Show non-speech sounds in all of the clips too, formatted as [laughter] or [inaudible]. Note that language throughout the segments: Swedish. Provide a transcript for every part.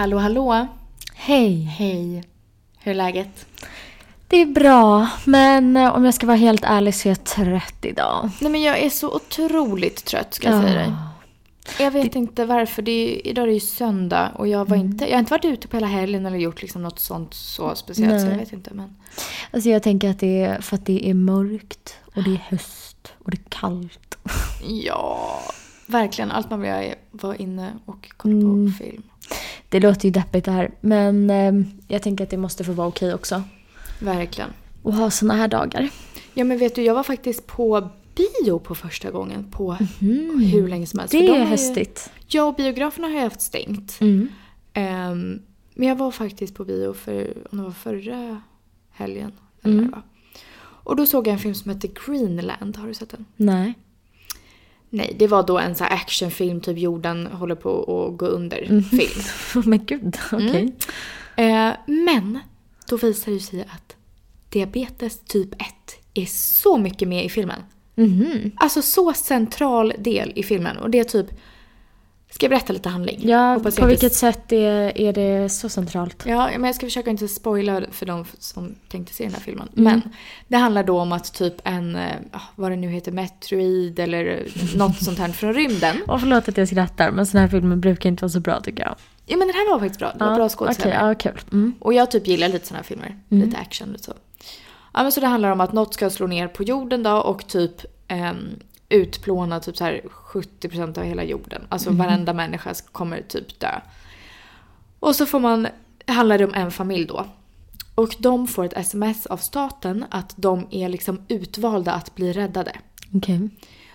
Hallå hallå! Hej. Hej! Hur är läget? Det är bra, men eh, om jag ska vara helt ärlig så är jag trött idag. Nej men jag är så otroligt trött ska jag säga dig. Jag vet inte varför. Det är, idag är det ju söndag och jag, var inte, jag har inte varit ute på hela helgen eller gjort liksom något sånt så speciellt. Så jag vet inte. Men... Alltså jag tänker att det är för att det är mörkt och det är höst och det är kallt. Ja, verkligen. Allt man vill göra är att vara inne och kolla Mm. på film. Det låter ju deppigt det här, men eh, jag tänker att det måste få vara okej också. Verkligen. Och ha såna här dagar. Ja men vet du, jag var faktiskt på bio på första gången på hur länge som helst. Det de är ju- hästigt. Ja, och biograferna har ju haft stängt. Mm. Ehm, men jag var faktiskt på bio för, om det var förra helgen. Eller Mm. vad. Och då såg jag en film som heter Greenland. Har du sett den? Nej. Nej, det var då en så här actionfilm, typ jorden håller på att gå under Mm. film. [laughs] men gud, okej. Eh, men då visar det sig att diabetes typ 1 är så mycket med i filmen. Mhm. Alltså så central del i filmen. Och det är typ... Ska jag berätta lite handling? Ja, på vilket sätt är, är det så centralt? Ja, men jag ska försöka inte spoila för de som tänkte se den här filmen. Mm. Men det handlar då om att typ en, eh, ah, vad det nu heter, Metroid eller [laughs] något sånt här från rymden. Och förlåt att jag skrattar, men såna här filmer brukar inte vara så bra tycker jag. Ja men den här var faktiskt bra. Det var bra skådespelare. Okej, ja, kul. Mm. Och jag typ gillar lite såna här filmer. Lite action och så. Ja men så det handlar om att något ska slå ner på jorden då och typ ehm, utplåna typ så här 70% av hela jorden. Alltså varenda människa kommer typ dö. Och så får man, handlar det om en familj då. Och de får ett sms av staten att de är liksom utvalda att bli räddade. Okej.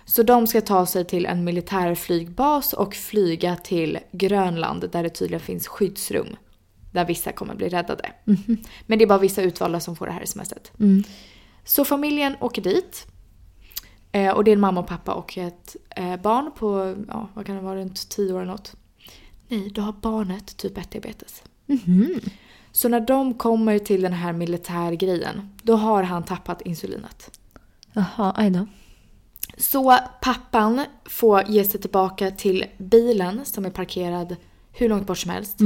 Så de ska ta sig till en militärflygbas och flyga till Grönland där det tydligen finns skyddsrum. Där vissa kommer bli räddade. Men det är bara vissa utvalda som får det här smset. Mm. Så familjen åker dit. Eh, och det är en mamma och pappa och ett eh, barn på, ja vad kan det vara, runt 10 år eller något. Nej, då har barnet typ 1-diabetes. Mhm. Så när de kommer till den här militärgrejen, då har han tappat insulinet. Jaha, aj då. Så pappan får ge sig tillbaka till bilen som är parkerad hur långt bort som helst.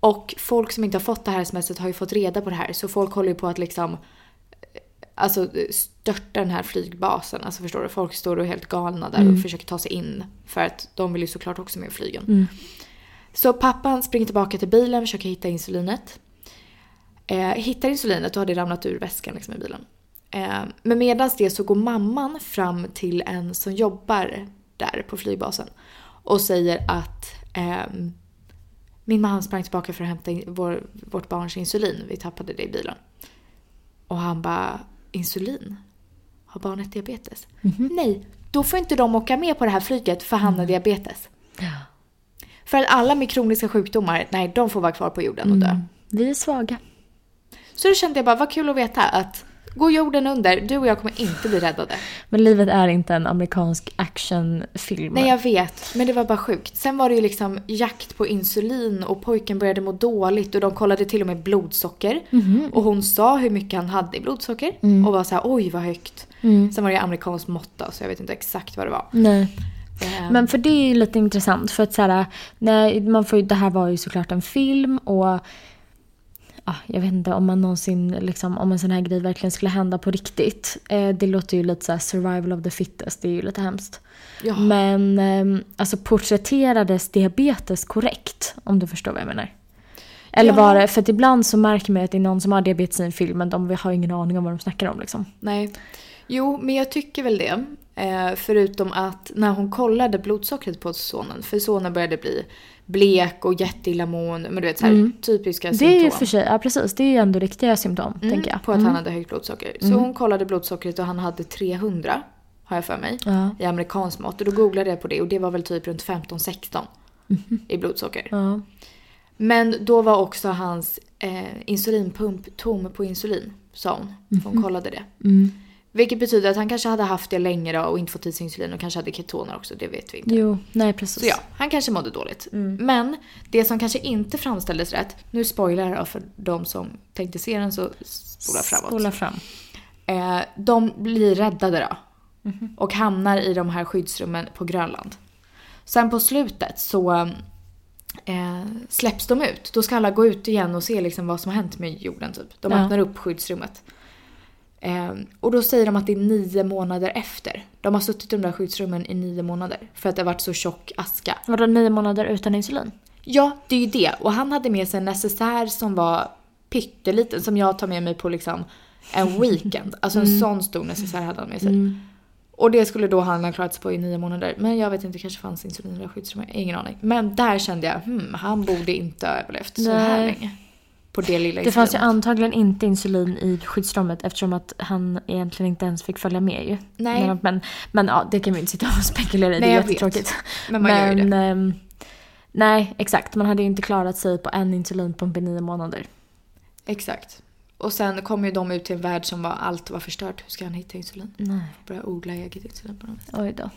Och folk som inte har fått det här smset har ju fått reda på det här. Så folk håller ju på att liksom eh, alltså, störta den här flygbasen. Alltså förstår du? Folk står och är helt galna där och försöker ta sig in. För att de vill ju såklart också med flygen. Så pappan springer tillbaka till bilen, försöker hitta insulinet. Eh, hittar insulinet och har det ramlat ur väskan liksom, i bilen. Eh, men medan det så går mamman fram till en som jobbar där på flygbasen och säger att ehm, min man sprang tillbaka för att hämta vår, vårt barns insulin. Vi tappade det i bilen. Och han bara, insulin? Har barnet diabetes? Nej, då får inte de åka med på det här flyget för han har diabetes. För att alla med kroniska sjukdomar, nej de får vara kvar på jorden och dö. Vi är svaga. Så då kände jag bara, vad kul att veta att går jorden under, du och jag kommer inte bli räddade. Men livet är inte en amerikansk actionfilm. Nej jag vet, men det var bara sjukt. Sen var det ju liksom jakt på insulin och pojken började må dåligt och de kollade till och med blodsocker. Och hon sa hur mycket han hade i blodsocker och var så här: oj vad högt. Sen var det amerikanskt mått då, så jag vet inte exakt vad det var. Nej. Eh, Men för det är ju lite intressant för att så här, nej, man får ju, det här var ju såklart en film och jag vet inte om man någonsin, liksom, om en sån här grej verkligen skulle hända på riktigt. Eh, det låter ju lite så här survival of the fittest, det är ju lite hemskt. ja. Men eh, alltså porträtterades diabetes korrekt? Om du förstår vad jag menar. Eller Ja. var det, för att ibland så märker man att det är någon som har diabetes i en film men de har ingen aning om vad de snackar om liksom. Nej. Jo, men jag tycker väl det. Eh, förutom att när hon kollade blodsockret på sonen, för sonen började bli blek och jätteillamående, men du vet så här, typiska Det är ju symptom. för sig, ja precis, det är ju ändå riktiga symptom Mm, tänker jag. På att han hade högt blodsocker. Så hon kollade blodsockret och han hade 300, har jag för mig, Ja. i amerikansk mått. Och då googlade jag på det och det var väl typ runt 15-16 i blodsocker. Ja. Men då var också hans eh, insulinpump tom på insulin. sa hon. Hon kollade det. Mm. Vilket betyder att han kanske hade haft det länge då och inte fått i sig insulin och kanske hade ketoner också, det vet vi inte. Jo, nej precis. Så ja, han kanske mådde dåligt. Men det som kanske inte framställdes rätt, nu spoilar jag för de som tänkte se den så spola framåt. Spola fram. Eh, de blir räddade då. Och hamnar i de här skyddsrummen på Grönland. Sen på slutet så eh, släpps de ut. Då ska alla gå ut igen och se liksom vad som har hänt med jorden typ. De Ja. öppnar upp skyddsrummet. Eh, och då säger de att det är nio månader efter. De har suttit i de där skyddsrummen i nio månader. För att det har varit så tjock aska. Vadå nio månader utan insulin? Ja, det är ju det. Och han hade med sig en necessär som var pytteliten som jag tar med mig på liksom en [laughs] weekend. Alltså en sån stor necessär hade han med sig. Och det skulle då han ha klarat sig på i nio månader. Men jag vet inte, det kanske fanns insulin i skyddsrummet. Ingen aning. Men där kände jag, hmm, han borde inte ha överlevt så här länge. På det lilla Det fanns ju antagligen inte insulin i skyddsrummet eftersom att han egentligen inte ens fick följa med ju. Nej. Men, men, men ja, det kan vi inte sitta och [laughs] spekulera i. Nej, det är jättetråkigt. Men man gör ju det. ehm, nej, exakt. Man hade ju inte klarat sig på en insulinpump i nio månader. Exakt. Och sen kom ju de ut till en värld som var, allt var förstört. Hur ska han hitta insulin? Nej. Börja odla eget insulin på något vis. Oj då.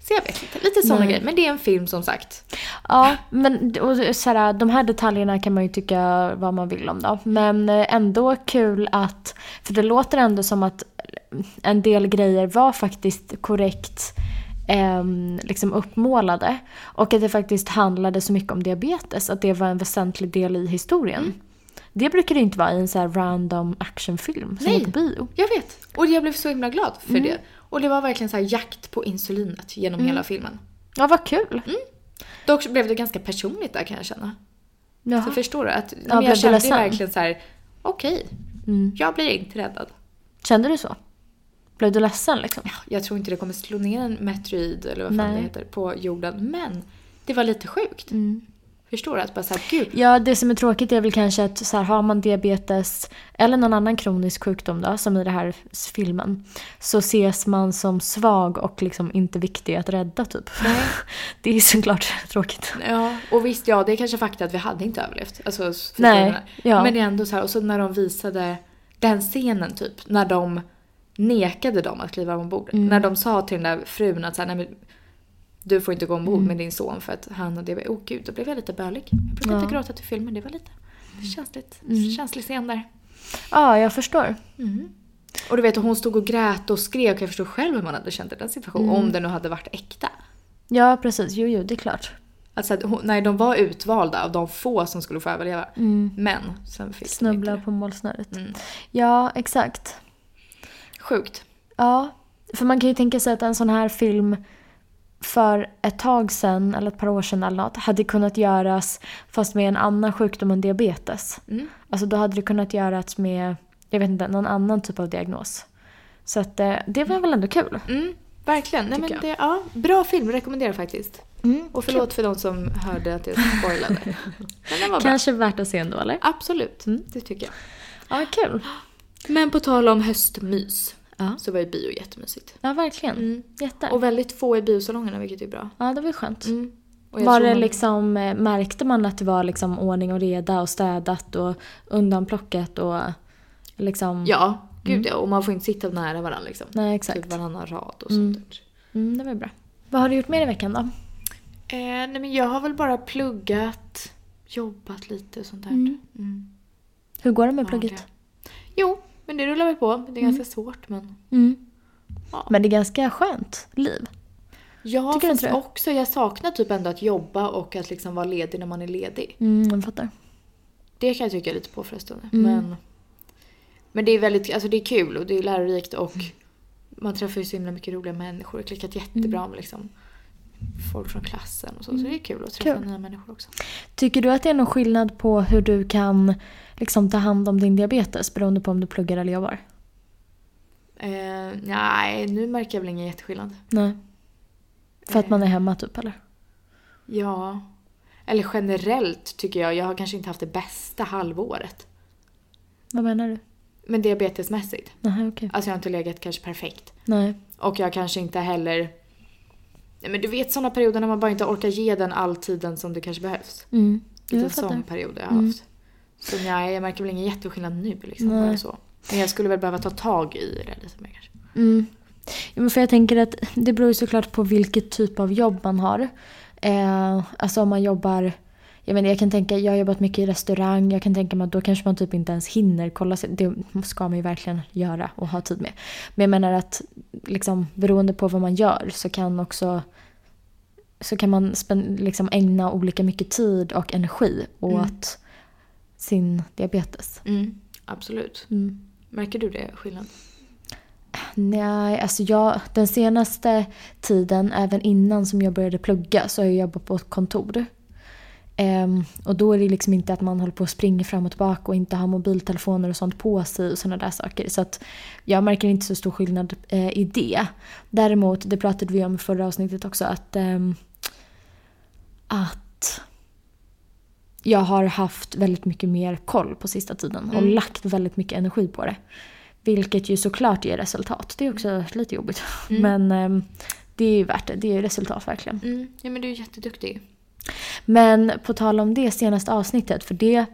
Så jag vet inte, lite sådana grejer. Men det är en film som sagt. Ja, men och, så här, de här detaljerna kan man ju tycka vad man vill om då. Men eh, ändå kul att, för det låter ändå som att en del grejer var faktiskt korrekt ehm, liksom uppmålade. Och att det faktiskt handlade så mycket om diabetes, att det var en väsentlig del i historien. Mm. Det brukar det inte vara i en så random actionfilm som Nej. är på bio. Jag vet. Och jag blev så himla glad för Mm. det. Och det var verkligen så här jakt på insulinet genom hela filmen. Ja, vad kul! Mm. Dock blev det ganska personligt där kan jag känna. Jaha. Så förstår du? Att, Ja, jag kände ju verkligen så här: okej, Mm. jag blir inte räddad. Kände du så? Blev du ledsen liksom? Jag tror inte det kommer slå ner en meteorid eller vad fan Nej. det heter på jorden. Men det var lite sjukt. Förstår du? Att bara såhär, gud. Ja, det som är tråkigt är väl kanske att så här, har man diabetes eller någon annan kronisk sjukdom då, som i den här filmen, så ses man som svag och liksom inte viktig att rädda typ. Nej. [laughs] Det är såklart [laughs] tråkigt. Ja, och visst ja, det är kanske fakta att vi hade inte överlevt. Alltså, Nej, ja. Men det är ändå så här, och så när de visade den scenen typ, när de nekade dem att kliva ombord. Mm. När de sa till den där frun att så här, nej men du får inte gå ombord Mm. med din son för att han och det. Åh gud, då blev jag lite bölig. Jag brukar Ja. inte gråta till filmen, det var lite känsligt. Mm. Känslig scen där. Ja, jag förstår. Och du vet, hon stod och grät och skrek och jag förstår själv hur man hade känt i den situationen. Mm. Om det nu hade varit äkta. Ja, precis. Jo, jo, det är klart. Alltså att hon, nej, de var utvalda av de få som skulle få överleva. Men sen fick de inte Snubbla på målsnöret. Mm. Ja, exakt. Sjukt. Ja, för man kan ju tänka sig att en sån här film för ett tag sedan, eller ett par år sedan eller något, hade kunnat göras fast med en annan sjukdom än diabetes. Mm. Alltså då hade det kunnat göras med, jag vet inte, någon annan typ av diagnos. Så att eh, det var väl ändå kul. Mm, verkligen. Nej, men det, ja, bra film, rekommenderar faktiskt. Mm, Och förlåt för de som hörde att jag spoilade. [laughs] Var bra. Kanske värt att se ändå eller? Absolut, det tycker jag. Ja, kul. Men på tal om höstmys Ja, så var ju bio jättemysigt. ja verkligen. Mm. Jätte. Och väldigt få i biosalongerna vilket är bra. ja, det var skönt. Mm. Var det man- liksom, eh, märkte man att det var liksom ordning och reda och städat och undanplockat och liksom... Ja, gud ja. Och man får inte sitta nära varandra liksom. Nej, exakt. Typ varannan rad och Mm. sånt. Mm, det var bra. Vad har du gjort mer i veckan då? Eh, nej men jag har väl bara pluggat, jobbat lite och sånt där. Mm. Mm. Hur går det med Vanliga. plugget? Jo, men det rullar väl på. Det är ganska svårt men... Mm. Ja. Men det är ganska skönt liv. Ja, Tycker du fast också jag saknar typ ändå att jobba och att liksom vara ledig när man är ledig. Mm, jag fattar. Det kan jag tycka lite påfrestande. Mm. Men, men det är väldigt, alltså det är kul och det är lärorikt och man träffar ju så himla mycket roliga människor. Det har klickat jättebra med liksom folk från klassen och så. Så det är kul att träffa Kul. nya människor också. Tycker du att det är någon skillnad på hur du kan liksom, ta hand om din diabetes beroende på om du pluggar eller jobbar? Eh, nej, nu märker jag väl ingen jätteskillnad. Nej. För att man är hemma typ eller? Ja. Eller generellt tycker jag, jag har kanske inte haft det bästa halvåret. Vad menar du? Men diabetesmässigt. Nej, okej. Alltså jag har inte legat kanske perfekt. Nej. Och jag kanske inte heller... Nej men du vet sådana perioder när man bara inte orkar ge den all tiden som det kanske behövs. Mm. Lite sån period jag har Mm. haft. Så nej, jag märker väl ingen jätteskillnad nu liksom. Nej. Bara så. Men jag skulle väl behöva ta tag i det lite mer kanske. Mm. Ja, men för jag tänker att det beror ju såklart på vilket typ av jobb man har. Eh, alltså om man jobbar jag, menar, jag kan tänka, jag har jobbat mycket i restaurang, jag kan tänka mig att då kanske man typ inte ens hinner kolla sig. Det ska man ju verkligen göra och ha tid med. Men jag menar att liksom, beroende på vad man gör så kan också så kan man liksom ägna olika mycket tid och energi åt mm. Sin diabetes. Mm, absolut. Mm. Märker du det skillnad? Nej, alltså jag, den senaste tiden, även innan som jag började plugga, så har jag jobbat på ett kontor. Um, och då är det liksom inte att man håller på att springa fram och tillbaka och inte har mobiltelefoner och sånt på sig och sådana där saker. Så att jag märker inte så stor skillnad uh, i det. Däremot, det pratade vi om i förra avsnittet också, att, um, att jag har haft väldigt mycket mer koll på sista tiden och mm. lagt väldigt mycket energi på det. Vilket ju såklart ger resultat. Det är också lite jobbigt. [laughs] Mm. Men um, det är ju värt det. Det är resultat verkligen. Mm. Ja men du är jätteduktig. Men på tal om det senaste avsnittet, för det,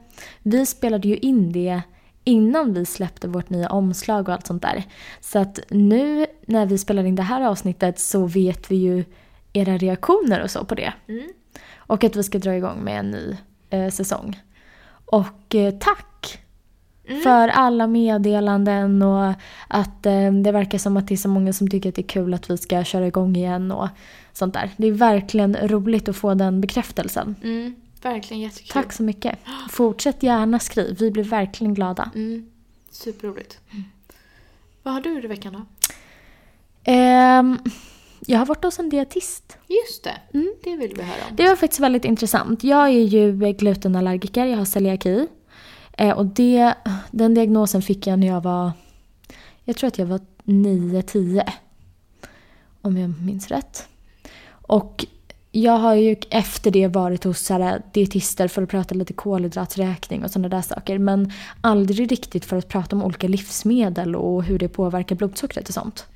vi spelade ju in det innan vi släppte vårt nya omslag och allt sånt där. Så att nu när vi spelar in det här avsnittet så vet vi ju era reaktioner och så på det. Mm. Och att vi ska dra igång med en ny eh, säsong. Och eh, tack Mm. För alla meddelanden och att eh, det verkar som att det är så många som tycker att det är kul att vi ska köra igång igen och sånt där. Det är verkligen roligt att få den bekräftelsen. Mm, verkligen jättekul. Tack så mycket. Fortsätt gärna skriv, vi blir verkligen glada. Mm, superroligt. Mm. Vad har du i veckan då? Um, jag har varit hos en dietist. Just det, mm. det vill vi höra om. Det var faktiskt väldigt intressant. Jag är ju glutenallergiker, jag har celiaki. Eh, och det, den diagnosen fick jag när jag var, jag tror att jag var 9-10. Om jag minns rätt. Och jag har ju efter det varit hos så dietister för att prata lite kolhydraträkning och sådana där saker. Men aldrig riktigt för att prata om olika livsmedel och hur det påverkar blodsockret och sånt.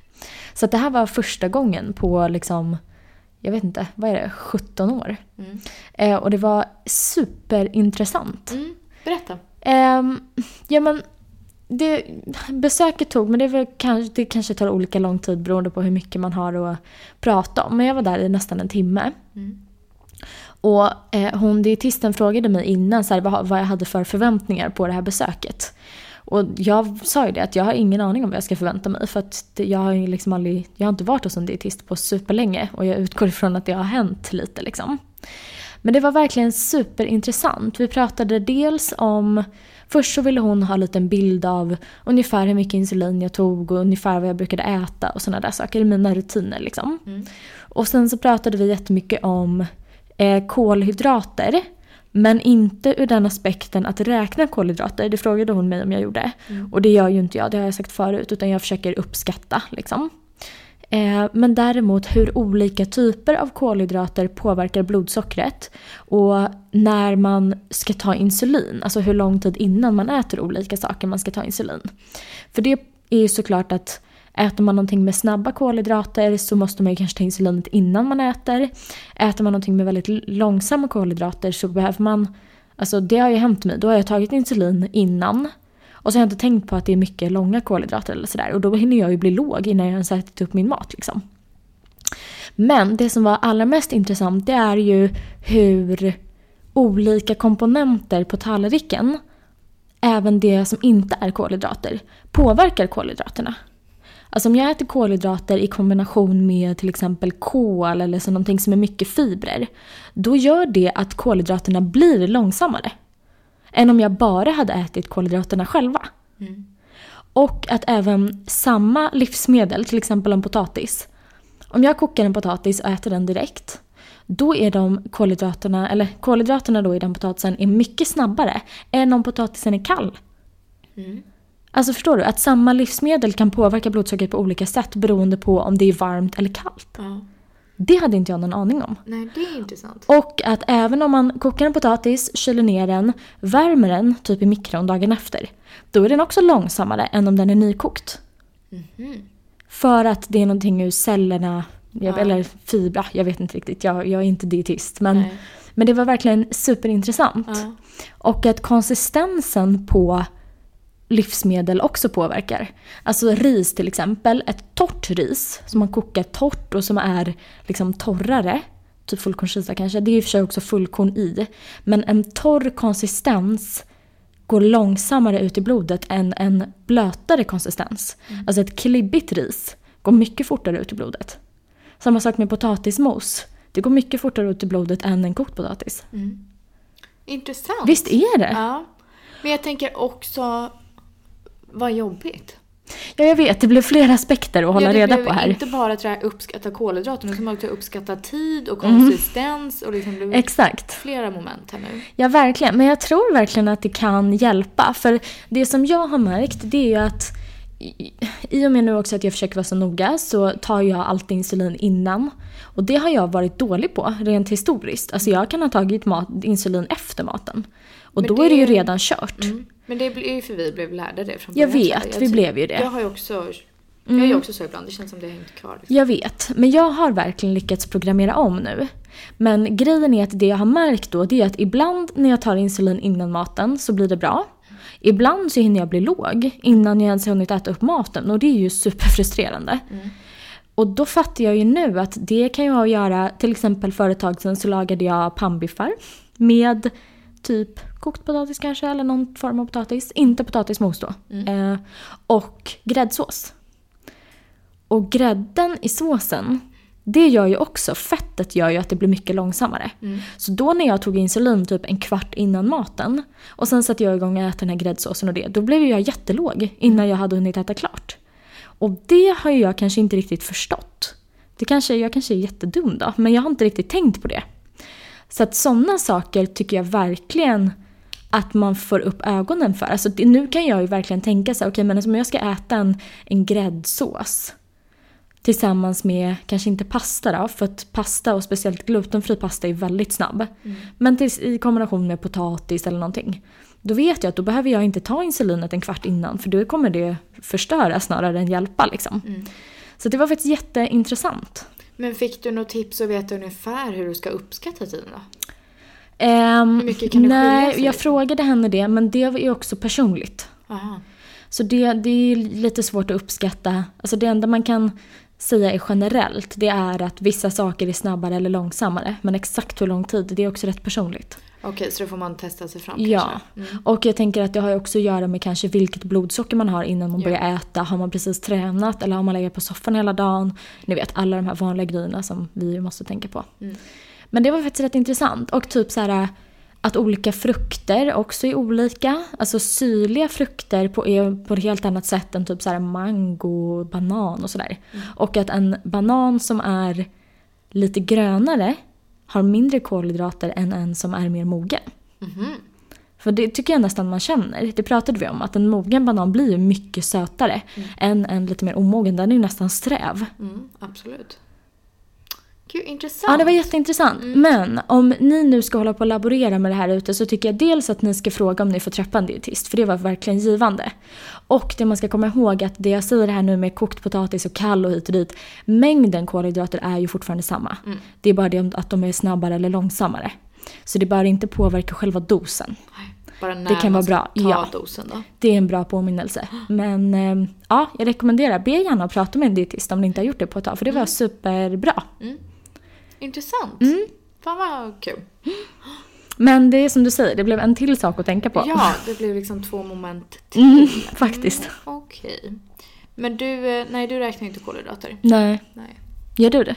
Så det här var första gången på liksom, jag vet inte, vad är det, 17 år. Mm. Eh, och det var superintressant. Mm. Berätta. Um, ja men det, besöket tog, men det, var kanske, det kanske tar olika lång tid beroende på hur mycket man har att prata om. Men jag var där i nästan en timme. Mm. Och eh, hon dietisten frågade mig innan så här, vad, vad jag hade för förväntningar på det här besöket. Och jag sa ju det att jag har ingen aning om vad jag ska förvänta mig. För att jag har liksom aldrig, jag har inte varit hos en dietist på superlänge. Och jag utgår ifrån att det har hänt lite liksom. Men det var verkligen superintressant. Vi pratade dels om Först så ville hon ha en liten bild av ungefär hur mycket insulin jag tog och ungefär vad jag brukade äta och sådana där saker. Mina rutiner liksom. Mm. Och sen så pratade vi jättemycket om eh, kolhydrater. Men inte ur den aspekten att räkna kolhydrater. Det frågade hon mig om jag gjorde. Mm. Och det gör ju inte jag, det har jag sagt förut. Utan jag försöker uppskatta liksom. Eh, men däremot hur olika typer av kolhydrater påverkar blodsockret och när man ska ta insulin, alltså hur lång tid innan man äter olika saker man ska ta insulin. För det är ju såklart att Äter man någonting med snabba kolhydrater så måste man ju kanske ta insulinet innan man äter. Äter man någonting med väldigt långsamma kolhydrater så behöver man, alltså det har ju hänt mig, då har jag tagit insulin innan och så har jag inte tänkt på att det är mycket långa kolhydrater eller sådär. Och då hinner jag ju bli låg innan jag ens ätit upp min mat liksom. Men det som var allra mest intressant det är ju hur olika komponenter på tallriken, även det som inte är kolhydrater, påverkar kolhydraterna. Alltså om jag äter kolhydrater i kombination med till exempel kol eller så någonting som är mycket fibrer, då gör det att kolhydraterna blir långsammare än om jag bara hade ätit kolhydraterna själva. Mm. Och att även samma livsmedel, till exempel en potatis. Om jag kokar en potatis och äter den direkt, då är de kolhydraterna, eller kolhydraterna då i den potatisen är mycket snabbare än om potatisen är kall. Mm. Alltså förstår du? Att samma livsmedel kan påverka blodsockret på olika sätt beroende på om det är varmt eller kallt. Mm. Det hade inte jag någon aning om. Nej, det är intressant. Och att även om man kokar en potatis, kyler ner den, värmer den typ i mikron dagen efter. Då är den också långsammare än om den är nykokt. Mm -hmm. För att det är någonting ur cellerna, ja. eller fibra, jag vet inte riktigt. Jag, jag är inte dietist. Men, men det var verkligen superintressant. Ja. Och att konsistensen på livsmedel också påverkar. Alltså ris till exempel, ett torrt ris som man kokar torrt och som är liksom torrare, typ fullkornskisa kanske, det är i och för sig också fullkorn i. Men en torr konsistens går långsammare ut i blodet än en blötare konsistens. Mm. Alltså ett klibbigt ris går mycket fortare ut i blodet. Samma sak med potatismos. Det går mycket fortare ut i blodet än en kokt potatis. Mm. Intressant. Visst är det? Ja. Men jag tänker också, vad jobbigt. Ja, jag vet. Det blev flera aspekter att hålla ja, reda på här. inte bara att uppskatta kolhydraterna, utan också uppskatta tid och konsistens. Mm. Och liksom det Exakt. flera moment här nu. Ja, verkligen. Men jag tror verkligen att det kan hjälpa. För det som jag har märkt, det är ju att i och med nu också att jag försöker vara så noga så tar jag alltid insulin innan. Och det har jag varit dålig på rent historiskt. Alltså jag kan ha tagit mat, insulin efter maten. Och Men då det... är det ju redan kört. Mm. Men det är ju för vi blev lärda det från början. Jag vet, jag vi blev ju det. Jag har ju också jag är mm. också så ibland, det känns som det har hängt kvar. Liksom. Jag vet, men jag har verkligen lyckats programmera om nu. Men grejen är att det jag har märkt då, det är att ibland när jag tar insulin innan maten så blir det bra. Ibland så hinner jag bli låg innan jag ens har hunnit äta upp maten och det är ju superfrustrerande. Mm. Och då fattar jag ju nu att det kan ju ha att göra, till exempel för ett tag sedan så lagade jag pannbiffar med typ kokt potatis kanske eller någon form av potatis. Inte potatismos då. Mm. Eh, och gräddsås. Och grädden i såsen det gör ju också, fettet gör ju att det blir mycket långsammare. Mm. Så då när jag tog insulin typ en kvart innan maten och sen satte jag igång och äta den här gräddsåsen och det, då blev jag jättelåg innan jag hade hunnit äta klart. Och det har ju jag kanske inte riktigt förstått. Det kanske, jag kanske är jättedum då, men jag har inte riktigt tänkt på det. Så att sådana saker tycker jag verkligen att man får upp ögonen för. Alltså, nu kan jag ju verkligen tänka så okej okay, men alltså, om jag ska äta en, en gräddsås tillsammans med, kanske inte pasta då, för att pasta och speciellt glutenfri pasta är väldigt snabb. Mm. Men till, i kombination med potatis eller någonting. Då vet jag att då behöver jag inte ta insulinet en kvart innan för då kommer det förstöra snarare än hjälpa liksom. Mm. Så det var faktiskt jätteintressant. Men fick du något tips och vet ungefär hur du ska uppskatta tiden då? Um, hur mycket kan du Nej, sig? jag frågade henne det men det är också personligt. Aha. Så det, det är lite svårt att uppskatta. Alltså det enda man kan säga är generellt, det är att vissa saker är snabbare eller långsammare. Men exakt hur lång tid, det är också rätt personligt. Okej, så då får man testa sig fram Ja, mm. och jag tänker att det har också att göra med kanske vilket blodsocker man har innan man ja. börjar äta. Har man precis tränat eller har man legat på soffan hela dagen? Ni vet alla de här vanliga grejerna som vi måste tänka på. Mm. Men det var faktiskt rätt intressant. Och typ så här att olika frukter också är olika. Alltså syrliga frukter på, är på ett helt annat sätt än typ så mango, banan och sådär. Mm. Och att en banan som är lite grönare har mindre kolhydrater än en som är mer mogen. Mm. För det tycker jag nästan man känner. Det pratade vi om. Att en mogen banan blir ju mycket sötare mm. än en lite mer omogen. Den är ju nästan sträv. Mm, absolut. Gud, intressant. Ja, det var jätteintressant. Mm. Men om ni nu ska hålla på och laborera med det här ute så tycker jag dels att ni ska fråga om ni får träffa en dietist, för det var verkligen givande. Och det man ska komma ihåg att det jag säger här nu med kokt potatis och kall och hit och dit, mängden kolhydrater är ju fortfarande samma. Mm. Det är bara det att de är snabbare eller långsammare. Så det bör inte påverka själva dosen. Bara när det kan vara bra. ja, dosen då. Det är en bra påminnelse. Men eh, ja, jag rekommenderar, be gärna att prata med en dietist om ni inte har gjort det på ett tag, för det var mm. superbra. Mm. Intressant. Mm. Fan vad kul. Men det är som du säger, det blev en till sak att tänka på. Ja, det blev liksom två moment [laughs] till. Mm, faktiskt. Mm, Okej. Okay. Men du, eh, nej du räknar inte kolhydrater? Nej. nej. Gör du det?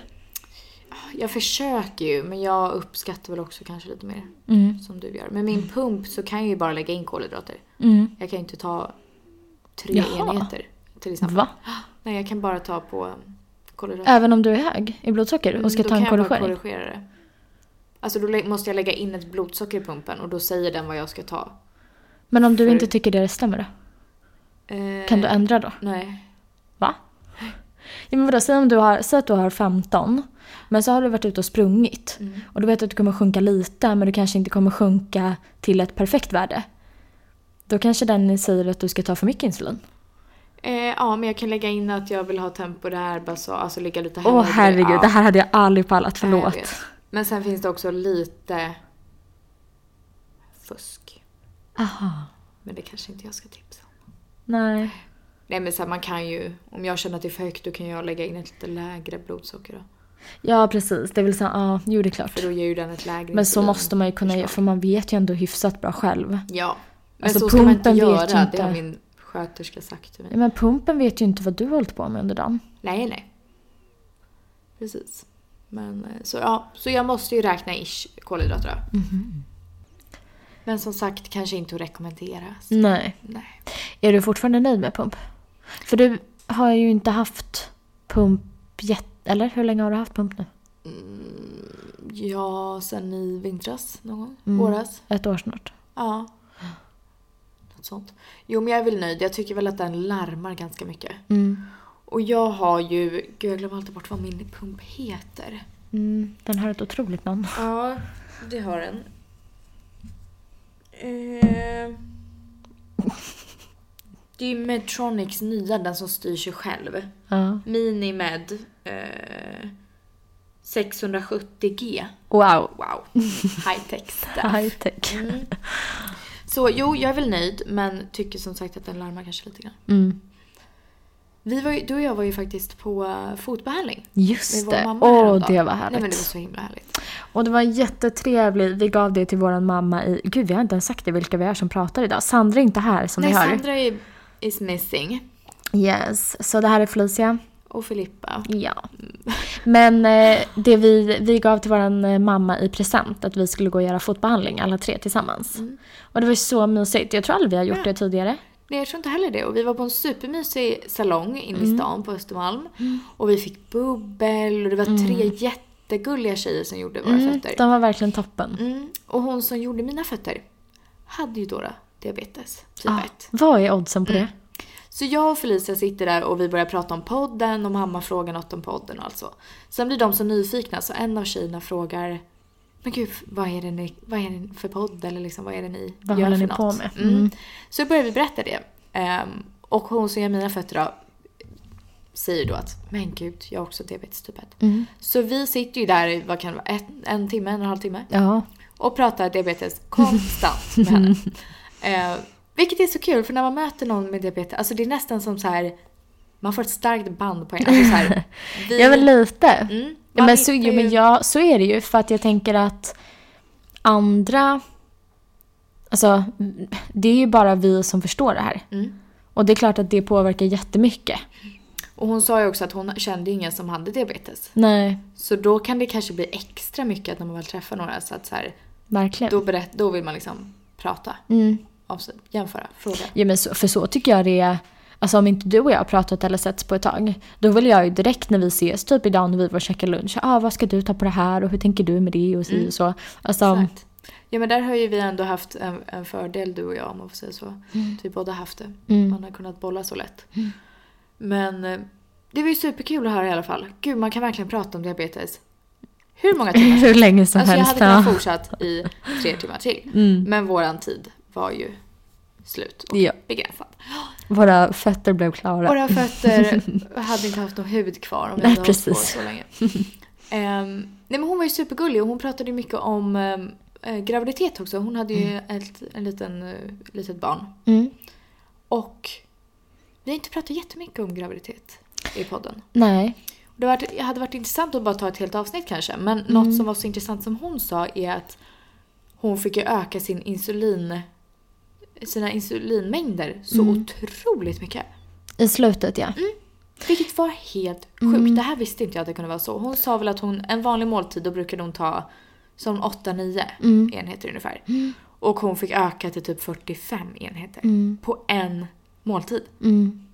Jag försöker ju, men jag uppskattar väl också kanske lite mer. Mm. Som du gör. Med min pump så kan jag ju bara lägga in kolhydrater. Mm. Jag kan ju inte ta tre Jaha. enheter till exempel. Va? Nej, jag kan bara ta på Även om du är hög i blodsocker och ska mm, ta en korrigering? Då kan jag korrigera det. Alltså då måste jag lägga in ett blodsocker i pumpen och då säger den vad jag ska ta. Men om du För... inte tycker det stämmer då? Eh... Kan du ändra då? Nej. Va? Ja, men vadå, säg, om du har, säg att du har 15 men så har du varit ute och sprungit mm. och du vet att du kommer sjunka lite men du kanske inte kommer sjunka till ett perfekt värde. Då kanske den säger att du ska ta för mycket insulin. Eh, ja, men jag kan lägga in att jag vill ha tempo där, bara så, alltså ligga lite Åh oh, herregud, ja. det här hade jag aldrig pallat, förlåt. Men sen finns det också lite fusk. Aha. Men det kanske inte jag ska tipsa om. Nej. Nej men så här, man kan ju, om jag känner att det är för högt då kan jag lägga in ett lite lägre blodsocker då. Ja precis, det vill säga, ja jo det är klart. För då ger ju den ett lägre Men så måste man ju kunna göra, för man vet ju ändå hyfsat bra själv. Ja. Men Alltså, så ska man inte göra, ju det inte. har min sköterska sagt till mig. Men pumpen vet ju inte vad du har hållit på med under dagen. Nej, nej. Precis. Men eh, så ja, så jag måste ju räkna ish kolhydrater då. Mhm. Men som sagt kanske inte att rekommendera. Nej. Nej. Är du fortfarande nöjd med pump? För du har ju inte haft pump jätte... Eller hur länge har du haft pump nu? Ja, sen i vintras någon gång. Mm. Våras. Ett år snart. Ja. Något sånt. Jo, men jag är väl nöjd. Jag tycker väl att den larmar ganska mycket. Mm. Och jag har ju... Gud, jag glömmer alltid bort vad min pump heter. Mm. Den har ett otroligt namn. Ja, det har den. Eh, det är ju Medtronics nya, den som styr sig själv. Ja. Minimed eh, 670G. Wow. Wow, high tech stuff. [laughs] High tech. Mm. Så jo, jag är väl nöjd men tycker som sagt att den larmar kanske lite grann. Mm. Vi var ju, du och jag var ju faktiskt på eh, fotbehandling. Just det. Åh, det var Nej härligt. men det var så himla härligt. Och det var jättetrevligt. Vi gav det till vår mamma i... Gud, vi har inte ens sagt det vilka vi är som pratar idag. Sandra är inte här som Nej, ni hör. Sandra är, is missing. Yes. Så det här är Felicia. Och Filippa. Ja. [laughs] Men eh, det vi, vi gav till vår mamma i present att vi skulle gå och göra fotbehandling alla tre tillsammans. Mm. Och det var så mysigt. Jag tror aldrig vi har gjort Ja. det tidigare. Nej, jag tror inte heller det. Och vi var på en supermysig salong inne Mm. i stan på Östermalm. Och vi fick bubbel och det var tre jättegulliga tjejer som gjorde våra Mm, fötter. de var verkligen toppen. Mm. Och hon som gjorde mina fötter hade ju då, då diabetes typ Ah, 1. vad är oddsen på det? Så jag och Felicia sitter där och vi börjar prata om podden och mamma frågar något om podden och alltså. Sen blir de så nyfikna så en av tjejerna frågar men gud, vad är det, ni, vad är det för podd eller liksom, vad är det ni Vad gör för ni på något? med? Mm. Mm. Så börjar vi berätta det. Ehm, och hon som gör mina fötter då säger då att men gud, jag har också diabetes typ 1. Mm. Så vi sitter ju där i, vad kan det vara, ett, en timme, en och en halv timme Ja. och pratar diabetes konstant med henne. [laughs] Eh, vilket är så kul för när man möter någon med diabetes, alltså det är nästan som så här man får ett starkt band på en. Alltså så här, [laughs] vi, ja, men lite. Mm, Ja, men, så, jo, men ju- ja, så är det ju. För att jag tänker att andra... Alltså, det är ju bara vi som förstår det här. Mm. Och det är klart att det påverkar jättemycket. Och hon sa ju också att hon kände ingen som hade diabetes. Nej, Så då kan det kanske bli extra mycket att när man väl träffar några så att så här, verkligen. då, berätt, då vill man liksom prata, Mm. Jämföra, fråga. Ja, men så, för så tycker jag det är. Alltså om inte du och jag har pratat eller setts på ett tag. Då vill jag ju direkt när vi ses, typ idag när vi var och käkade lunch. Ah, vad ska du ta på det här och hur tänker du med det och så och så. Alltså, Exakt. Ja men där har ju vi ändå haft en, en fördel du och jag om man får säga så. Att vi båda haft det. Mm. Man har kunnat bolla så lätt. Men eh, det var ju superkul att höra i alla fall. Gud man kan verkligen prata om diabetes. Hur många timmar [laughs] hur länge som Alltså jag helst. hade kunnat ja. fortsatt i tre timmar till. Mm. Men våran tid var ju slut och Ja. begränsad. Våra fötter blev klara. Våra fötter [laughs] hade inte haft någon hud kvar om vi hade hållit på precis. så länge. Ehm, nej men hon var ju supergullig och hon pratade ju mycket om ehm, eh, graviditet också. Hon hade ju ett en liten, uh, litet barn. Mm. Och vi har inte pratat jättemycket om graviditet i podden. Nej. Det hade varit, hade varit intressant att bara ta ett helt avsnitt kanske. Men Mm. något som var så intressant som hon sa är att hon fick ju öka sin insulin, sina insulinmängder så Mm. otroligt mycket. I slutet ja. Vilket var helt sjukt. Det här visste inte jag att det kunde vara så. Hon sa väl att hon, en vanlig måltid då brukade hon ta som 8-9 Mm. enheter ungefär. Och hon fick öka till typ 45 enheter Mm. på en måltid. Mm.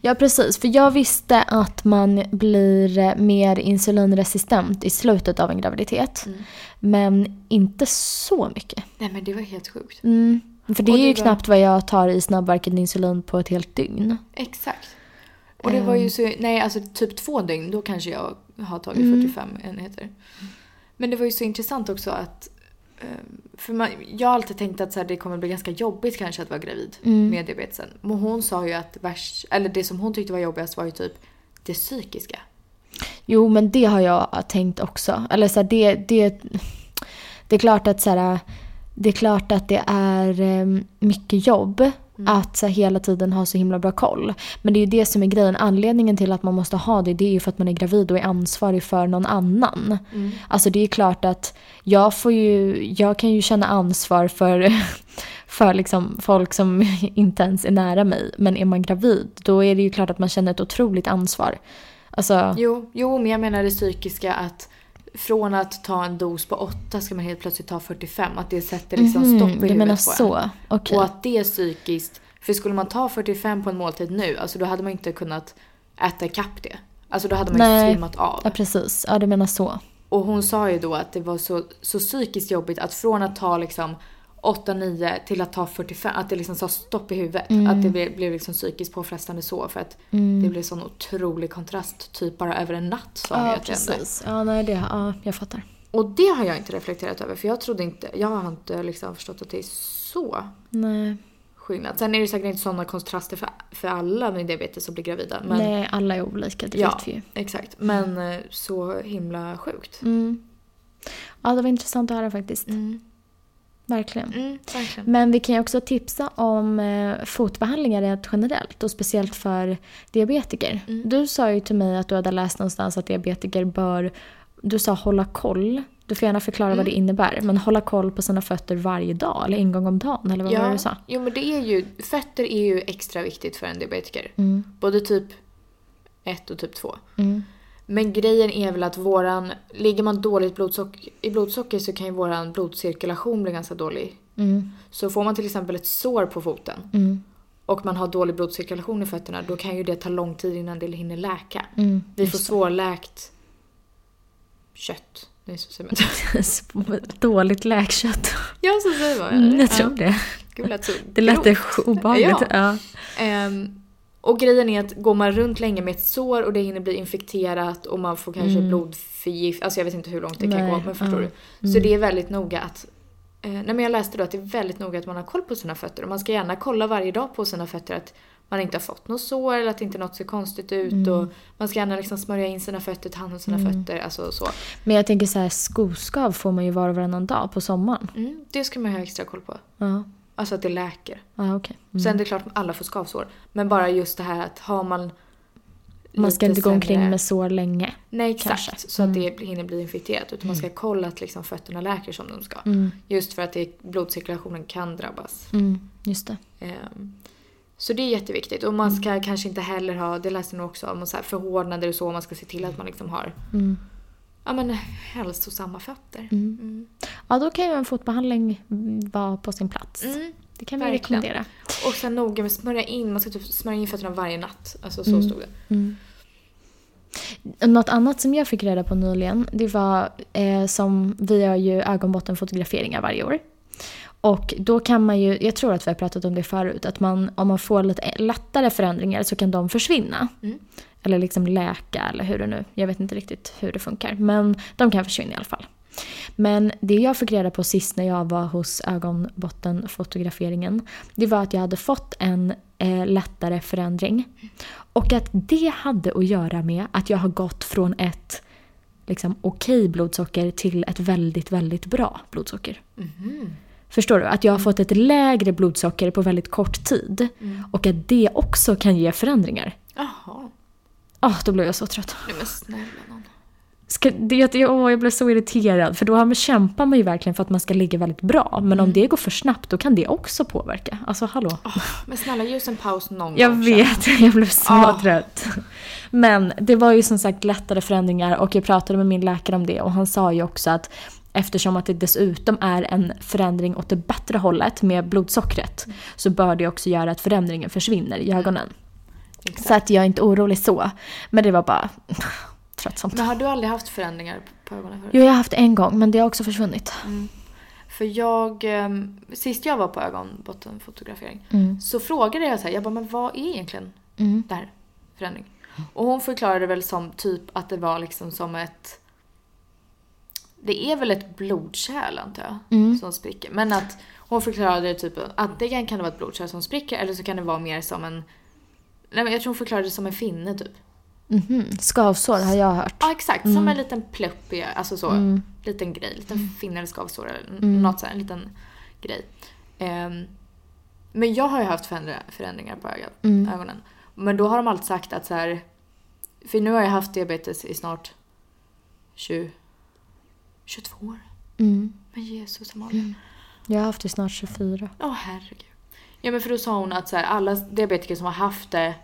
Ja precis, för jag visste att man blir mer insulinresistent i slutet av en graviditet. Mm. Men inte så mycket. Nej men det var helt sjukt. Mm. För det är det ju var- knappt vad jag tar i snabbverkande insulin på ett helt dygn. Exakt. Och det var ju Ehm. så, nej alltså typ två dygn då kanske jag har tagit Mm. 45 enheter. Men det var ju så intressant också att ehm, för man, jag har alltid tänkt att så här, det kommer bli ganska jobbigt kanske att vara gravid Mm. med diabetesen. Men hon sa ju att värst, eller det som hon tyckte var jobbigast var ju typ det psykiska. Jo men det har jag tänkt också. Eller så här, det, det, det är klart att så här, det är klart att det är eh, mycket jobb Att så hela tiden ha så himla bra koll. Men det är ju det som är grejen. Anledningen till att man måste ha det, det är ju för att man är gravid och är ansvarig för någon annan. Alltså det är klart att jag får ju, jag kan ju känna ansvar för, [laughs] för liksom folk som [laughs] inte ens är nära mig. Men är man gravid, då är det ju klart att man känner ett otroligt ansvar. Alltså, Jo, jo, men jag menar det psykiska att från att ta en dos på 8 ska man helt plötsligt ta 45. Att det sätter liksom mhm, stopp i huvudet menar på en. så? Okej. Och att det är psykiskt. För skulle man ta 45 på en måltid nu, alltså då hade man inte kunnat äta ikapp det. Alltså då hade man ju Nej. svimmat av. Ja precis, ja du menar så. Och hon sa ju då att det var så, så psykiskt jobbigt att från att ta liksom 8-9 till att ta 45, att det liksom sa stopp i huvudet. Mm. Att det blev, blev liksom psykiskt påfrestande så för att det blev sån otrolig kontrast typ bara över en natt sa ju Ja hände. precis, ja nej det, ja jag fattar. Och det har jag inte reflekterat över för jag trodde inte, jag har inte liksom förstått att det är så Nej, skillnad. Sen är det säkert inte sådana kontraster för, för alla med diabetes som blir gravida. Men, nej alla är olika, det ja, vet vi ju. exakt. Men eh, så himla sjukt. Mm. Ja det var intressant att höra faktiskt. Mm. Verkligen. Mm, verkligen. Men vi kan ju också tipsa om eh, fotbehandlingar rent generellt och speciellt för diabetiker. Mm. Du sa ju till mig att du hade läst någonstans att diabetiker bör, du sa hålla koll. Du får gärna förklara vad det Mm. innebär. Men hålla koll på sina fötter varje dag eller en gång om dagen eller vad var det du sa? jo men det är ju, fötter är ju extra viktigt för en diabetiker. Mm. Både typ 1 och typ 2. Men grejen är väl att våran, ligger man dåligt blodsocker, i blodsocker så kan ju våran blodcirkulation bli ganska dålig. Mm. Så får man till exempel ett sår på foten Mm. och man har dålig blodcirkulation i fötterna då kan ju det ta lång tid innan det hinner läka. Mm. Vi får svårläkt kött. Nej, så säger man. [laughs] Dåligt läkkött. Ja, så säger man. Mm, jag tror Ja. det. Gud, lät så Det lät grovt. obehagligt. Ja. Ja. Ehm, och grejen är att går man runt länge med ett sår och det hinner bli infekterat och man får kanske blodförgift, alltså jag vet inte hur långt det kan Mm. Nej, gå men förstår ja. du? Så det är väldigt noga att eh, nej men jag läste då att det är väldigt noga att man har koll på sina fötter och man ska gärna kolla varje dag på sina fötter att man inte har fått något sår eller att inte något ser konstigt ut Mm. och man ska gärna liksom smörja in sina fötter, ta hand om sina fötter, alltså så. Men jag tänker så här, skoskav får man ju var och varannan dag på sommaren. Mm, det ska man ha extra koll på. Ja, Alltså att det läker. ja okej. Mm. Sen det är klart att alla får skavsår. Men bara just det här att har man Man ska inte gå omkring sämre- med sår länge. Nej exakt, kanske. så att det hinner bli infekterat. Utan man ska kolla att liksom fötterna läker som de ska. Mm. Just för att det, blodcirkulationen kan drabbas. Mm, just det. Ehm, så det är jätteviktigt. Och man ska kanske inte heller ha, det läste jag nog också om, så här förhårdnader och så. Man ska se till att man liksom har Mm. Ja, men, hälsosamma fötter. Mm. Mm. Ja, då kan ju en fotbehandling vara på sin plats. Mm. Det kan vi verkligen. rekommendera. Och sen noga med att smörja in, man ska typ smörja in fötterna varje natt. Alltså så Mm. stod det. Mm. Något annat som jag fick reda på nyligen, det var eh, som vi gör ju ögonbottenfotograferingar varje år. Och då kan man ju, jag tror att vi har pratat om det förut, att man, om man får lite lättare förändringar så kan de försvinna. Mm. Eller liksom läka eller hur det nu, jag vet inte riktigt hur det funkar. Men de kan försvinna i alla fall. Men det jag fick reda på sist när jag var hos ögonbottenfotograferingen, det var att jag hade fått en eh, lättare förändring. Och att det hade att göra med att jag har gått från ett liksom, okej blodsocker till ett väldigt, väldigt bra blodsocker. Mhm. Förstår du? Att jag har fått ett lägre blodsocker på väldigt kort tid. Och att det också kan ge förändringar. Ah, då blev jag så trött. Nej men snälla nån. Ska, det, jag, åh, jag blev så irriterad. För då har man, kämpar man ju verkligen för att man ska ligga väldigt bra. Men om det går för snabbt då kan det också påverka. Alltså hallå. Men snälla ge oss en paus någon Jag gång. vet, [laughs] jag blev så Ah. trött. Men det var ju som sagt lättare förändringar och jag pratade med min läkare om det och han sa ju också att eftersom att det dessutom är en förändring åt det bättre hållet med blodsockret så bör det också göra att förändringen försvinner i ögonen. Exakt. Så att jag är inte orolig så. Men det var bara [laughs] tröttsamt. Men har du aldrig haft förändringar på ögonen förut? Jo, jag har haft en gång men det har också försvunnit. För jag, ehm, sist jag var på ögonbottenfotografering Mm. så frågade jag så här, jag bara, men vad är egentligen Mm. det här förändring? Och hon förklarade väl som typ att det var liksom som ett det är väl ett blodkärl antar jag, Mm. som spricker. Men att hon förklarade typ att antingen kan det vara ett blodkärl som spricker eller så kan det vara mer som en... Nej men jag tror hon förklarade det som en finne typ. Mhm. Skavsår har jag hört. Ja exakt, som en liten plupp, i- alltså så. Mm. Liten grej, liten finne eller skavsår eller Mm. något sånt, en liten grej. Ehm, Men jag har ju haft förändringar, på ögat, Mm. ögonen. Men då har de alltid sagt att så här. För nu har jag haft diabetes i snart 20, 22 år. Mm. Men Jesus Amalia. Jag har haft det snart 24. Åh herregud. Ja men för då sa hon att så här, alla diabetiker som har haft det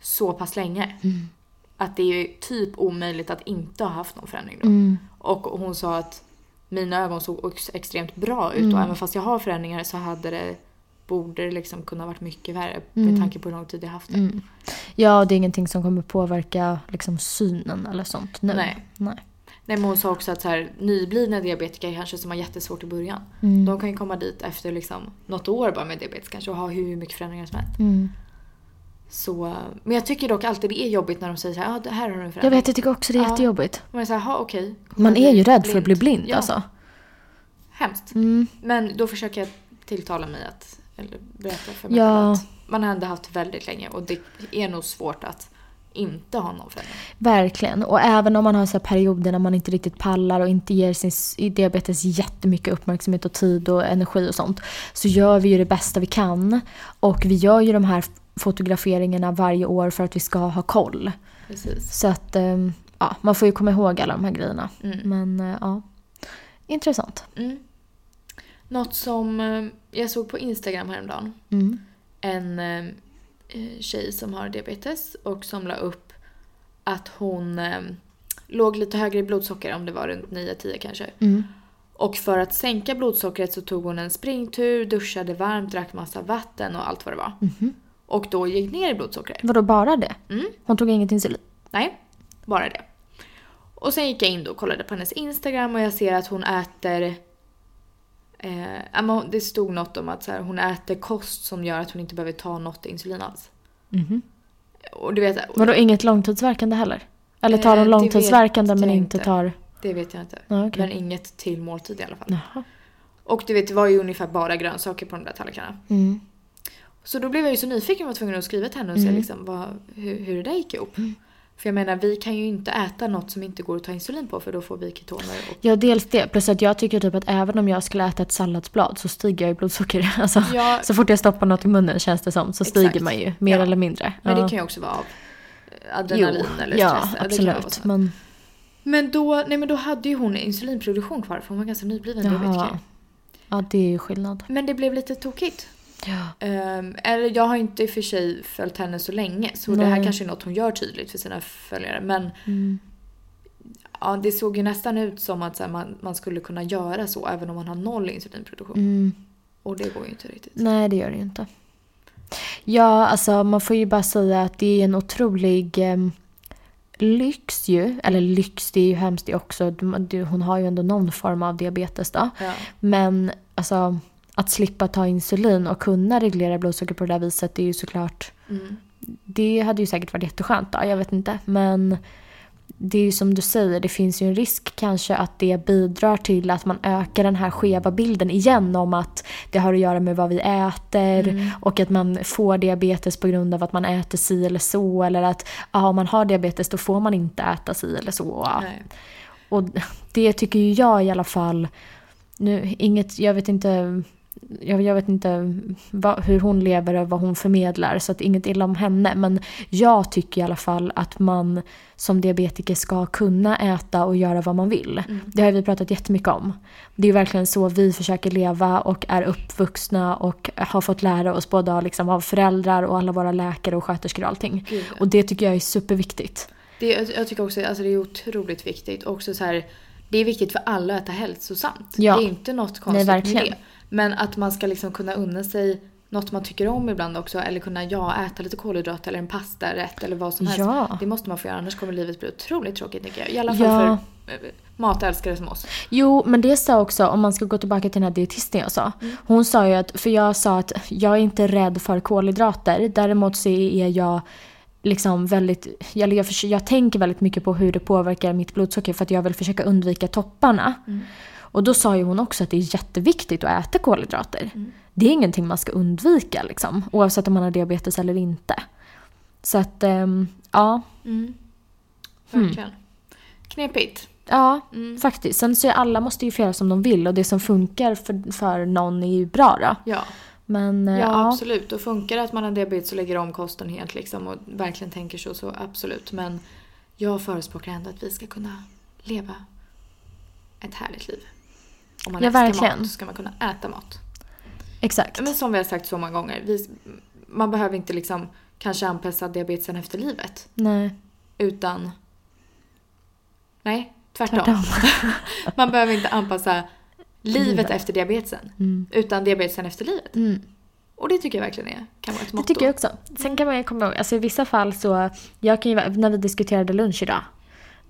så pass länge. Mm. Att det är typ omöjligt att inte ha haft någon förändring då. Mm. Och hon sa att mina ögon såg ex- extremt bra ut Mm. och även fast jag har förändringar så hade det borde det liksom kunna varit mycket värre Mm. med tanke på hur lång tid jag haft det. Mm. Ja, det är ingenting som kommer påverka liksom, synen eller sånt nu. Nej. Nej. Nej men hon sa också att så här, nyblivna diabetiker kanske som har jättesvårt i början. Mm. De kan ju komma dit efter liksom något år bara med diabetes kanske och ha hur mycket förändringar som helst. Mm. Så, men jag tycker dock alltid det är jobbigt när de säger så här, ja det här har du en Jag förändring. vet, jag tycker också det är Ja. jättejobbigt. Man är såhär, ja okej. Kommer Man jag är ju rädd för att bli blind Ja, alltså. hemskt. Mm. Men då försöker jag tilltala mig att, eller berätta för mig Ja. att man har ändå haft väldigt länge och det är nog svårt att inte ha någon förändring. Verkligen. Och även om man har så här perioder när man inte riktigt pallar och inte ger sin diabetes jättemycket uppmärksamhet och tid och energi och sånt. Så gör vi ju det bästa vi kan. Och vi gör ju de här fotograferingarna varje år för att vi ska ha koll. Precis. Så att ehm, ja, man får ju komma ihåg alla de här grejerna. Mm. Men eh, ja, intressant. Mm. Något som eh, jag såg på Instagram häromdagen. Mm. En eh, tjej som har diabetes och som la upp att hon eh, låg lite högre i blodsocker, om det var runt 9-10 kanske. Mm. Och för att sänka blodsockret så tog hon en springtur, duschade varmt, drack massa vatten och allt vad det var. Mhm. Och då gick ner i blodsockret. Vadå bara det? Mm. Hon tog inget insulin? Nej, bara det. Och sen gick jag in då och kollade på hennes Instagram och jag ser att hon äter... Eh, det stod något om att så här, hon äter kost som gör att hon inte behöver ta något insulin alls. Mhm. Och du vet, Vadå inget långtidsverkande heller? Eller tar Eh, de det långtidsverkande men inte tar... det vet jag inte. Ja, okej. Men inget till måltid i alla fall. Jaha. Och du vet, det var ju ungefär bara grönsaker på de där tallrikarna. Mm. Så då blev jag ju så nyfiken och var tvungen att skriva till henne och se Mm. liksom vad, hur, hur det där gick ihop. För jag menar, vi kan ju inte äta något som inte går att ta insulin på för då får vi ketoner. Och... Ja, dels det. Plus att jag tycker typ att även om jag skulle äta ett salladsblad så stiger jag i blodsocker. [laughs] Alltså, Ja, Så fort jag stoppar något i munnen känns det som så stiger Exakt. man ju mer Ja. eller mindre. men ja. det kan ju också vara av eh, adrenalin eller ja, stress. vara absolut. Men, Men då, nej men då hade ju hon insulinproduktion kvar för hon var ganska nybliven jaha. diabetiker. Ja, det är ju skillnad. Men det blev lite tokigt. Ja. Um, eller jag har inte i och för sig följt henne så länge så det här Nej. kanske är något hon gör tydligt för sina följare. Men Mm. ja, det såg ju nästan ut som att här, man, man skulle kunna göra så även om man har noll insulinproduktion. Mm. Och det går ju inte riktigt. Nej, det gör det ju inte. Ja, alltså man får ju bara säga att det är en otrolig eh, lyx ju. Eller lyx, det är ju hemskt det också. Hon har ju ändå någon form av diabetes då. Ja. Men alltså att slippa ta insulin och kunna reglera blodsocker på det där viset det är ju såklart Mm. det hade ju säkert varit jätteskönt då, jag vet inte. Men det är ju som du säger, det finns ju en risk kanske att det bidrar till att man ökar den här skeva bilden igen om att det har att göra med vad vi äter Mm. och att man får diabetes på grund av att man äter si eller så eller att ja, om man har diabetes då får man inte äta si eller så. Nej. Och det tycker ju jag i alla fall, nu inget, jag vet inte jag, jag vet inte vad, hur hon lever och vad hon förmedlar så att inget illa om henne. Men jag tycker i alla fall att man som diabetiker ska kunna äta och göra vad man vill. Mm. Det har vi pratat jättemycket om. Det är verkligen så vi försöker leva och är uppvuxna och har fått lära oss både av, liksom, av föräldrar och alla våra läkare och sköterskor och allting. Gud. Och det tycker jag är superviktigt. Det, jag, tycker också alltså det är otroligt viktigt. Också så här, det är viktigt för alla att äta hälsosamt. Ja. Det är inte något konstigt verkligen. med det. Men att man ska liksom kunna unna sig något man tycker om ibland också. Eller kunna ja, äta lite kolhydrater eller en pastarätt eller vad som helst. Ja. Det måste man få göra annars kommer livet bli otroligt tråkigt tycker jag. I alla fall Ja. för eh, matälskare som oss. Jo, men det sa också, om man ska gå tillbaka till den här dietisten jag sa. Hon sa ju att, för jag sa att jag är inte rädd för kolhydrater. Däremot så är jag liksom väldigt, jag, jag, jag tänker väldigt mycket på hur det påverkar mitt blodsocker för att jag vill försöka undvika topparna. Och då sa ju hon också att det är jätteviktigt att äta kolhydrater. Det är ingenting man ska undvika liksom, oavsett om man har diabetes eller inte. Så att, ehm, ja. Mm. Verkligen. Knepigt. Ja, Mm. faktiskt. Sen så är alla måste ju få göra som de vill och det som funkar för, för någon är ju bra då. Ja. Men eh, Ja, ja, absolut. Och funkar det att man har diabetes och lägger om kosten helt liksom och verkligen tänker så, så absolut. Men jag förespråkar ändå att vi ska kunna leva ett härligt liv. Om man Ja, älskar verkligen. mat så ska man kunna äta mat. exakt. Men som vi har sagt så många gånger, vi, man behöver inte liksom kanske anpassa diabetesen efter livet. Nej, Utan... Nej, tvärtom. tvärtom. [laughs] Man behöver inte anpassa livet, Livet. efter diabetesen. Mm. Utan diabetesen efter livet. Mm. Och det tycker jag verkligen är, kan vara ett Det motto. tycker jag också. Sen kan man ju komma ihåg, alltså i vissa fall så, jag kan ju, när vi diskuterade lunch idag,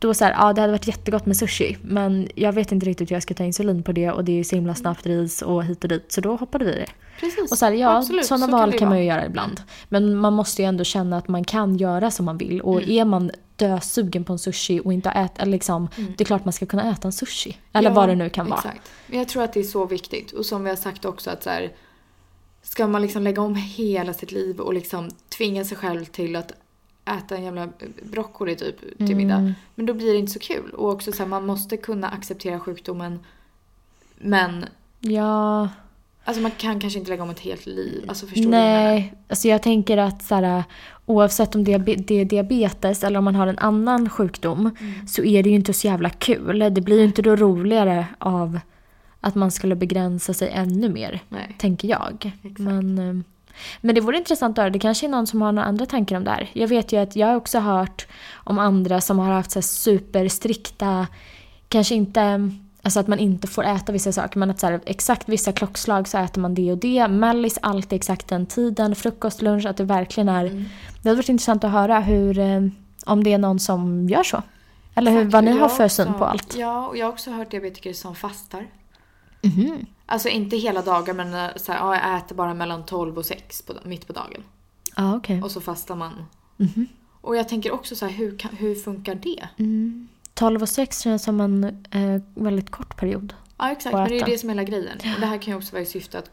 då så här, ja det hade varit jättegott med sushi, men jag vet inte riktigt hur jag ska ta insulin på det och det är ju så himla snabbt ris och hit och dit, så då hoppade vi det. Precis. Och så här, ja, Absolut, sådana så val det kan man ju vara. göra ibland. Men man måste ju ändå känna att man kan göra som man vill. Och är man dösugen på en sushi och inte ätit, eller liksom, det är klart man ska kunna äta en sushi. Eller Ja, vad det nu kan vara. Exakt. Men jag tror att det är så viktigt. Och som vi har sagt också att så här, ska man liksom lägga om hela sitt liv och liksom tvinga sig själv till att äta en jävla broccoli typ till Mm. middag. Men då blir det inte så kul. Och också så här, man måste kunna acceptera sjukdomen. Men Ja, alltså man kan kanske inte lägga om ett helt liv. Alltså förstår du? nej. Alltså jag tänker att så här, oavsett om det är, diabetes eller om man har en annan sjukdom Mm. så är det ju inte så jävla kul. Det blir ju inte då roligare av att man skulle begränsa sig ännu mer. Nej. tänker jag. Exakt. Men, eh, men det vore intressant att höra. Det kanske är någon som har några andra tankar om det här. Jag vet ju att jag har också hört om andra som har haft så superstrikta, kanske inte, alltså att man inte får äta vissa saker, men att så här, exakt vissa klockslag så äter man det och det. Mellis alltid exakt den tiden, frukost, lunch, att det verkligen är. Mm. Det hade varit intressant att höra hur, eh, om det är någon som gör så. Eller hur, Exakt. vad ni har för syn på allt. Ja, och jag har också hört diabetiker som fastar. Mhm. Alltså inte hela dagar men eh, så här, ja, jag äter bara mellan 12 och 6 på, mitt på dagen. Ja, okej. Och så fastar man. Mhm. Och jag tänker också så här, hur, kan, hur funkar det? Mm. 12 och 6 känns som en eh, väldigt kort period. Ja exakt, men det är ju det som är hela grejen. Och det här kan ju också vara i syfte att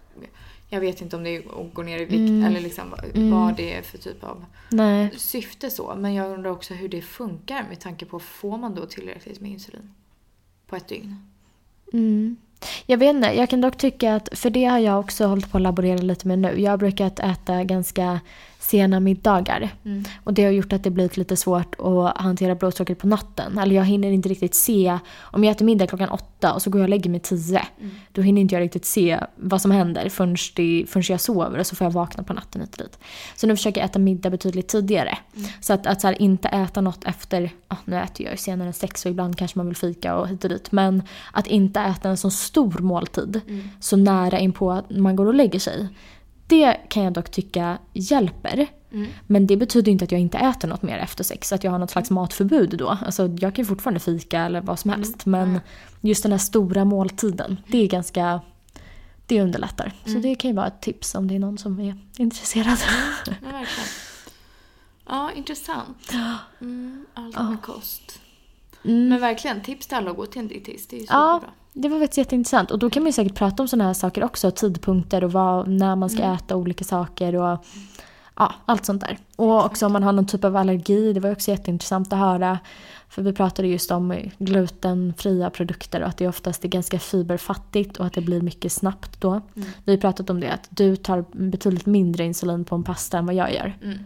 jag vet inte om det är att gå ner i vikt Mm. eller liksom vad- Mm. vad det är för typ av Nej. syfte så. Men jag undrar också hur det funkar med tanke på får man då tillräckligt med insulin på ett dygn? Mm. Jag vet inte, jag kan dock tycka att, för det har jag också hållit på att laborera lite med nu. Jag har brukat äta ganska sena middagar. Mm. Och det har gjort att det blivit lite svårt att hantera blodsockret på natten. Eller jag hinner inte riktigt se, om jag äter middag klockan åtta och så går jag och lägger mig tio. Mm. Då hinner inte jag riktigt se vad som händer förrän, det, förrän jag sover och så får jag vakna på natten hit och dit. Så nu försöker jag äta middag betydligt tidigare. Mm. Så att, att så här, inte äta något efter, ah, nu äter jag ju senare än sex och ibland kanske man vill fika och hit och dit. Men att inte äta en så stor måltid Mm. så nära in på att man går och lägger sig. Det kan jag dock tycka hjälper. Mm. Men det betyder inte att jag inte äter något mer efter sex. Att jag har något slags matförbud då. Alltså jag kan ju fortfarande fika eller vad som helst. Men Mm. just den här stora måltiden, det är ganska... Det underlättar. Så Mm. det kan ju vara ett tips om det är någon som är intresserad. Ja, verkligen. Ja, intressant. Mm, allt med kost. Mm. Men verkligen, tips till alla att gå till en dietist. Det är ju Ja. Det var faktiskt jätteintressant. Och då kan man ju säkert prata om sådana här saker också. Tidpunkter och vad, när man ska Mm. äta olika saker och ja, allt sånt där. Och också om man har någon typ av allergi. Det var också jätteintressant att höra. För vi pratade just om glutenfria produkter och att det oftast är ganska fiberfattigt och att det blir mycket snabbt då. Mm. Vi har pratat om det, att du tar betydligt mindre insulin på en pasta än vad jag gör. Mm.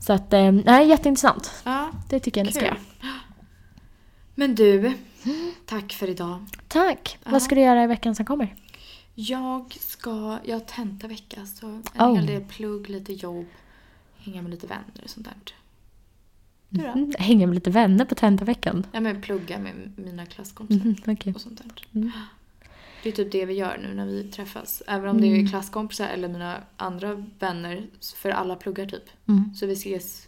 Så att, eh, nej, jätteintressant. Ja, Det tycker jag ni ska göra. Men du, tack för idag. Tack! Ja. Vad ska du göra i veckan som kommer? Jag ska, jag har tentavecka så en Oh. hel del plugg, lite jobb, hänga med lite vänner och sånt där. Du då? Mm, hänga med lite vänner på tentaveckan. Ja men plugga med mina klasskompisar Mhm, okej. och sånt där. Mm. Det är typ det vi gör nu när vi träffas. Även om det är Mm. klasskompisar eller mina andra vänner, för alla pluggar typ. Mm. Så vi ses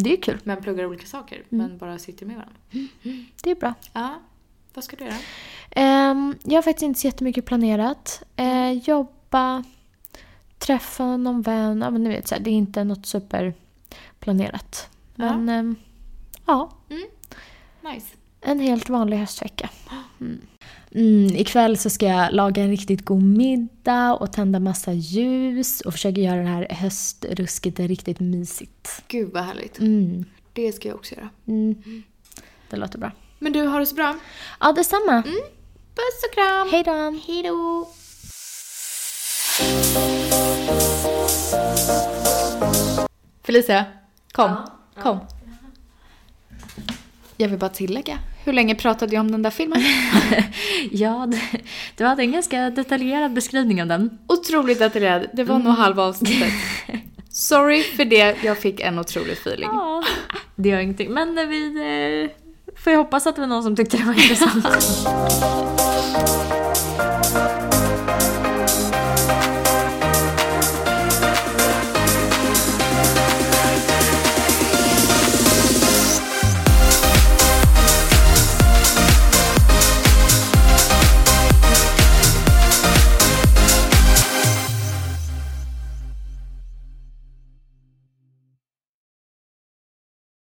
Det är kul. men pluggar olika saker, Mm. men bara sitter med varandra. [gasps] Det är bra. Ja, vad ska du göra? Ehm, jag har faktiskt inte så jättemycket planerat. Eh, jobba, träffa någon vän. Ja, men ni vet, så här, det är inte något superplanerat. Men ehm, ja, Nice. en helt vanlig höstvecka. Mm mm, ikväll så ska jag laga en riktigt god middag och tända massa ljus och försöka göra det här höstrusket riktigt mysigt. Gud vad härligt. Mm. Det ska jag också göra. Mm. mm. Det låter bra. Men du, har det så bra. Ja, detsamma. Mm. Puss och kram. Hej då. Hej då. Felicia, kom. Ja. Kom. Jag vill bara tillägga hur länge pratade jag om den där filmen? [laughs] Ja, det- du hade en ganska detaljerad beskrivning av den. Otroligt detaljerad. Det var nog halva avsnittet. [laughs] Sorry för det, jag fick en otrolig feeling. Ja, det gör ingenting. Men vi eh, får ju hoppas att det var någon som tyckte det var intressant. [laughs]